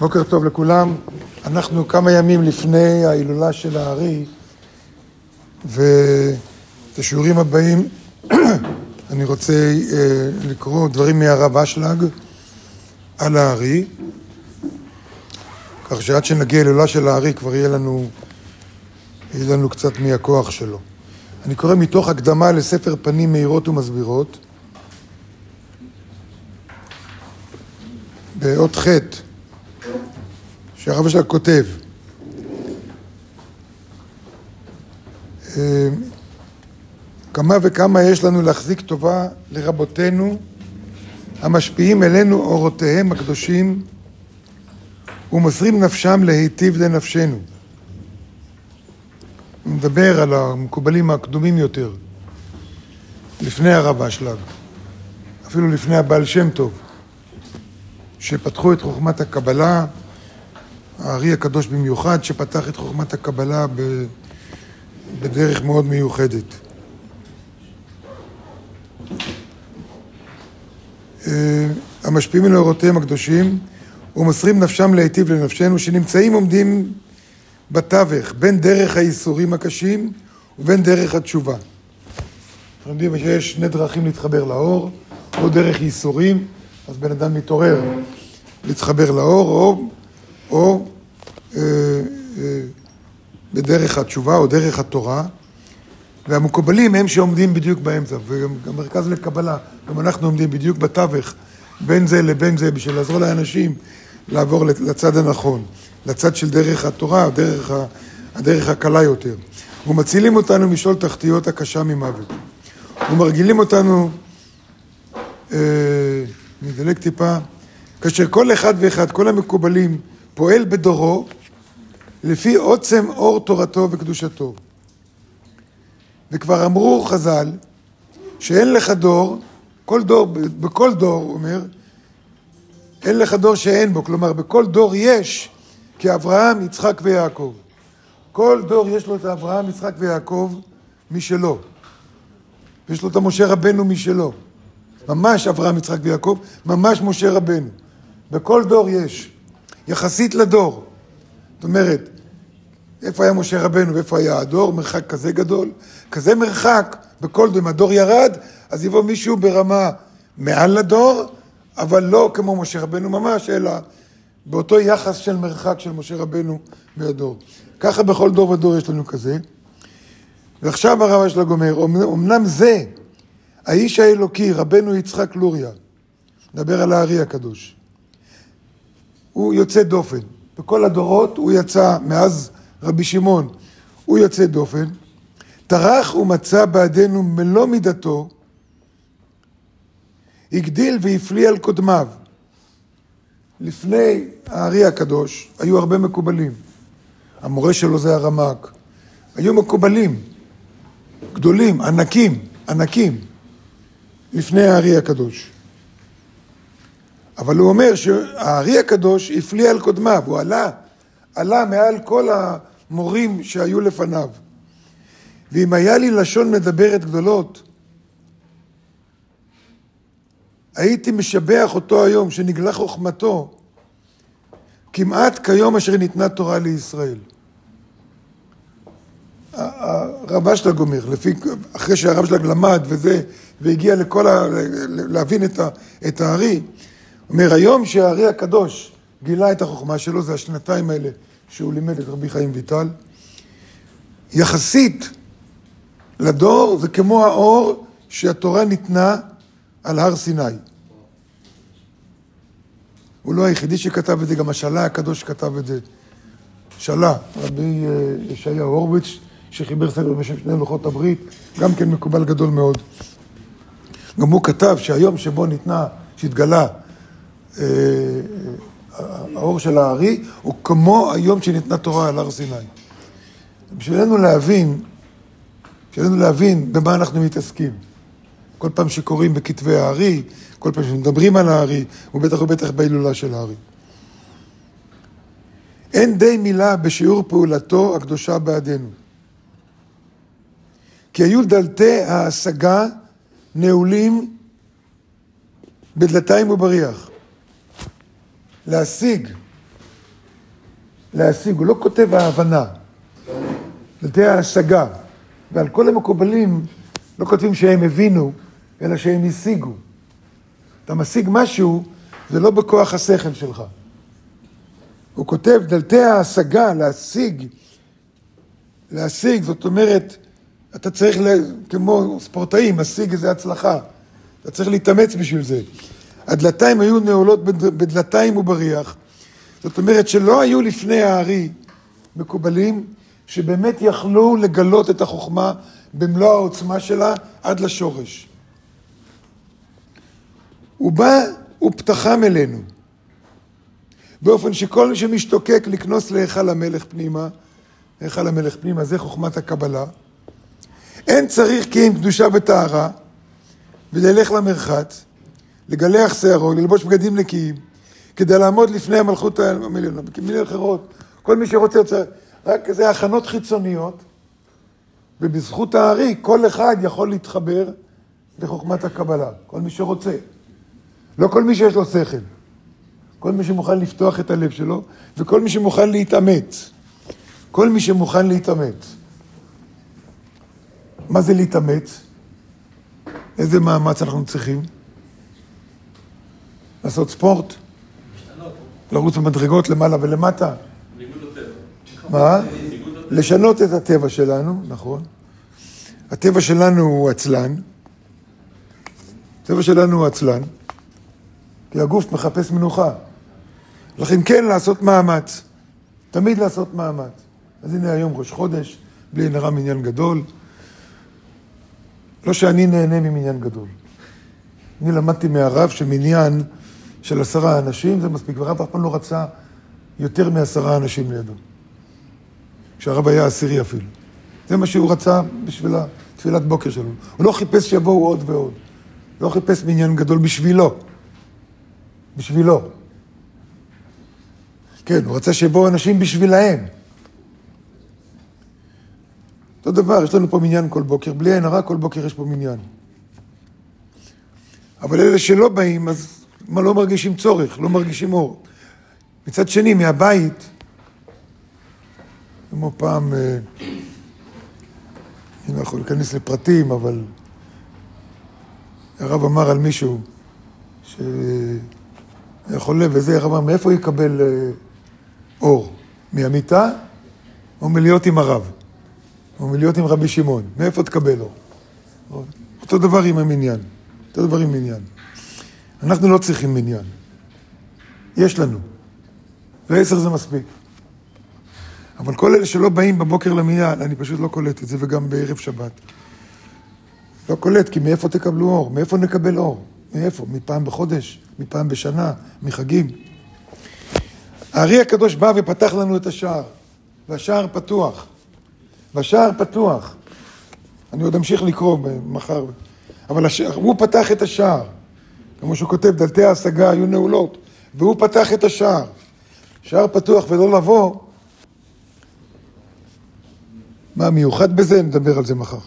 בוקר טוב לכולם. אנחנו כמה ימים לפני ההילולה של הארי, ואת השיעורים הבאים אני רוצה אה, לקרוא דברים מהרב אשלג על הארי, כך שעד שנגיע להילולה של הארי כבר יהיה לנו, יהיה לנו קצת מהכוח שלו. אני קורא מתוך הקדמה לספר פנים מהירות ומסבירות, באות ח' שהרב שלה כותב אה, כמה וכמה יש לנו להחזיק טובה לרבותינו המשפיעים אלינו אורותיהם הקדושים ומוסרים נפשם להיטיב לנפשנו. הוא מדבר על המקובלים הקדומים יותר, לפני הרב אשלג, אפילו לפני הבעל שם טוב, שפתחו את חוכמת הקבלה, הארי הקדוש במיוחד, שפתח את חוכמת הקבלה בדרך מאוד מיוחדת. אה, המשפיעים על אורותיהם הקדושים ומוסרים נפשם להיטיב לנפשנו, שנמצאים עומדים בתווך בין דרך הייסורים הקשים ובין דרך התשובה. אנחנו יודעים שיש שני דרכים להתחבר לאור, או דרך ייסורים, אז בן אדם מתעורר להתחבר לאור, או, או בדרך התשובה או דרך התורה, והמקובלים הם שעומדים בדיוק באמצע, וגם מרכז לקבלה, גם אנחנו עומדים בדיוק בתווך בין זה לבין זה, בשביל לעזור לאנשים לעבור לצד הנכון, לצד של דרך התורה, דרך ה, הדרך הקלה יותר. ומצילים אותנו משאול תחתיות הקשה ממוות. ומרגילים אותנו, אה, נדלג טיפה, כאשר כל אחד ואחד, כל המקובלים, פועל בדורו לפי עוצם אור תורתו וקדושתו. וכבר אמרו חז"ל, שאין לך דור, כל דור, בכל דור, אומר, אין לך דור שאין בו, כלומר בכל דור יש כאברהם, יצחק ויעקב. כל דור יש לו את אברהם, יצחק ויעקב משלו. ויש לו את המשה רבנו משלו. ממש אברהם, יצחק ויעקב, ממש משה רבנו. בכל דור יש. יחסית לדור. זאת אומרת, איפה היה משה רבנו ואיפה היה הדור, מרחק כזה גדול, כזה מרחק, בכל דור, אם הדור ירד, אז יבוא מישהו ברמה מעל לדור, אבל לא כמו משה רבנו ממש, אלא באותו יחס של מרחק של משה רבנו מהדור. ככה בכל דור ודור יש לנו כזה. ועכשיו הרב אשלג אומר, אמנם זה האיש האלוקי, רבנו יצחק לוריה, מדבר על הארי הקדוש, הוא יוצא דופן. בכל הדורות הוא יצא, מאז רבי שמעון, הוא יוצא דופן, טרח ומצא בעדנו מלוא מידתו, הגדיל והפליא על קודמיו. לפני הארי הקדוש היו הרבה מקובלים. המורה שלו זה הרמ"ק. היו מקובלים, גדולים, ענקים, ענקים, לפני הארי הקדוש. אבל הוא אומר שהארי הקדוש הפליא על קודמיו, הוא עלה, עלה מעל כל המורים שהיו לפניו. ואם היה לי לשון מדברת גדולות, הייתי משבח אותו היום, שנגלה חוכמתו, כמעט כיום אשר ניתנה תורה לישראל. הרב אשלג אומר, לפי, אחרי שהרב שלג למד וזה, והגיע לכל ה... להבין את, ה, את הארי, אומר, היום שהארי הקדוש גילה את החוכמה שלו, זה השנתיים האלה שהוא לימד את רבי חיים ויטל, יחסית לדור זה כמו האור שהתורה ניתנה על הר סיני. הוא לא היחידי שכתב את זה, גם השאלה הקדוש כתב את זה. שאלה, רבי אה, ישעיהו הורוביץ, שחיבר ספר בשם שני לוחות הברית, גם כן מקובל גדול מאוד. גם הוא כתב שהיום שבו ניתנה, שהתגלה אה, האור של הארי, הוא כמו היום שניתנה תורה על הר סיני. בשבילנו להבין, בשבילנו להבין במה אנחנו מתעסקים. כל פעם שקוראים בכתבי הארי, כל פעם שמדברים על הארי, ובטח ובטח בהילולה של הארי. אין די מילה בשיעור פעולתו הקדושה בעדנו. כי היו דלתי ההשגה נעולים בדלתיים ובריח. להשיג להשיג, הוא לא כותב ההבנה, דלתי ההשגה. ועל כל המקובלים לא כותבים שהם הבינו, אלא שהם השיגו. אתה משיג משהו, זה לא בכוח השכל שלך. הוא כותב, דלתי ההשגה, להשיג, להשיג, זאת אומרת, אתה צריך, כמו ספורטאים, משיג איזה הצלחה. אתה צריך להתאמץ בשביל זה. הדלתיים היו נעולות בדלתיים ובריח. זאת אומרת שלא היו לפני הארי מקובלים שבאמת יכלו לגלות את החוכמה במלוא העוצמה שלה עד לשורש. הוא בא ופתחם אלינו, באופן שכל מי שמשתוקק לקנוס להיכל המלך פנימה, היכל המלך פנימה, זה חוכמת הקבלה, אין צריך כי אם קדושה וטהרה, וללך למרחץ, לגלח שערו, ללבוש בגדים נקיים, כדי לעמוד לפני המלכות העליונה. במילים אחרות, כל מי שרוצה, רק זה הכנות חיצוניות, ובזכות הארי כל אחד יכול להתחבר לחוכמת הקבלה, כל מי שרוצה. לא כל מי שיש לו שכל, כל מי שמוכן לפתוח את הלב שלו, וכל מי שמוכן להתאמץ. כל מי שמוכן להתאמץ. מה זה להתאמץ? איזה מאמץ אנחנו צריכים? לעשות ספורט? לרוץ במדרגות למעלה ולמטה? מה? לשנות את הטבע שלנו, נכון. הטבע שלנו הוא עצלן. הטבע שלנו הוא עצלן, כי הגוף מחפש מנוחה. לכן כן לעשות מאמץ, תמיד לעשות מאמץ. אז הנה היום ראש חודש, בלי עין הרע מניין גדול. לא שאני נהנה ממניין גדול. אני למדתי מהרב שמניין של עשרה אנשים זה מספיק, והרב אף פעם לא רצה יותר מעשרה אנשים לידו. כשהרב היה עשירי אפילו. זה מה שהוא רצה בשביל התפילת בוקר שלו. הוא לא חיפש שיבואו עוד ועוד. לא חיפש מניין גדול בשבילו. בשבילו. כן, הוא רצה שיבואו אנשים בשבילהם. אותו דבר, יש לנו פה מניין כל בוקר, בלי עין הרע כל בוקר יש פה מניין. אבל אלה שלא באים, אז מה לא מרגישים צורך, לא מרגישים אור. מצד שני, מהבית, כמו פעם, אה, אני לא יכול להיכנס לפרטים, אבל הרב אמר על מישהו שהיה חולה וזה, הרב אמר, מאיפה הוא יקבל אה, אור? מהמיטה או מלהיות עם הרב? או מלהיות עם רבי שמעון? מאיפה תקבל אור? אותו דבר עם המניין, אותו דבר עם מניין. אנחנו לא צריכים מניין, יש לנו, ועשר זה מספיק. אבל כל אלה שלא באים בבוקר למניין, אני פשוט לא קולט את זה, וגם בערב שבת. לא קולט, כי מאיפה תקבלו אור? מאיפה נקבל אור? מאיפה? מפעם בחודש? מפעם בשנה? מחגים? הארי הקדוש בא ופתח לנו את השער, והשער פתוח. והשער פתוח. אני עוד אמשיך לקרוא מחר. אבל השער, הוא פתח את השער. כמו שהוא כותב, דלתי ההשגה היו נעולות, והוא פתח את השער. שער פתוח ולא לבוא, מה מיוחד בזה? נדבר על זה מחר.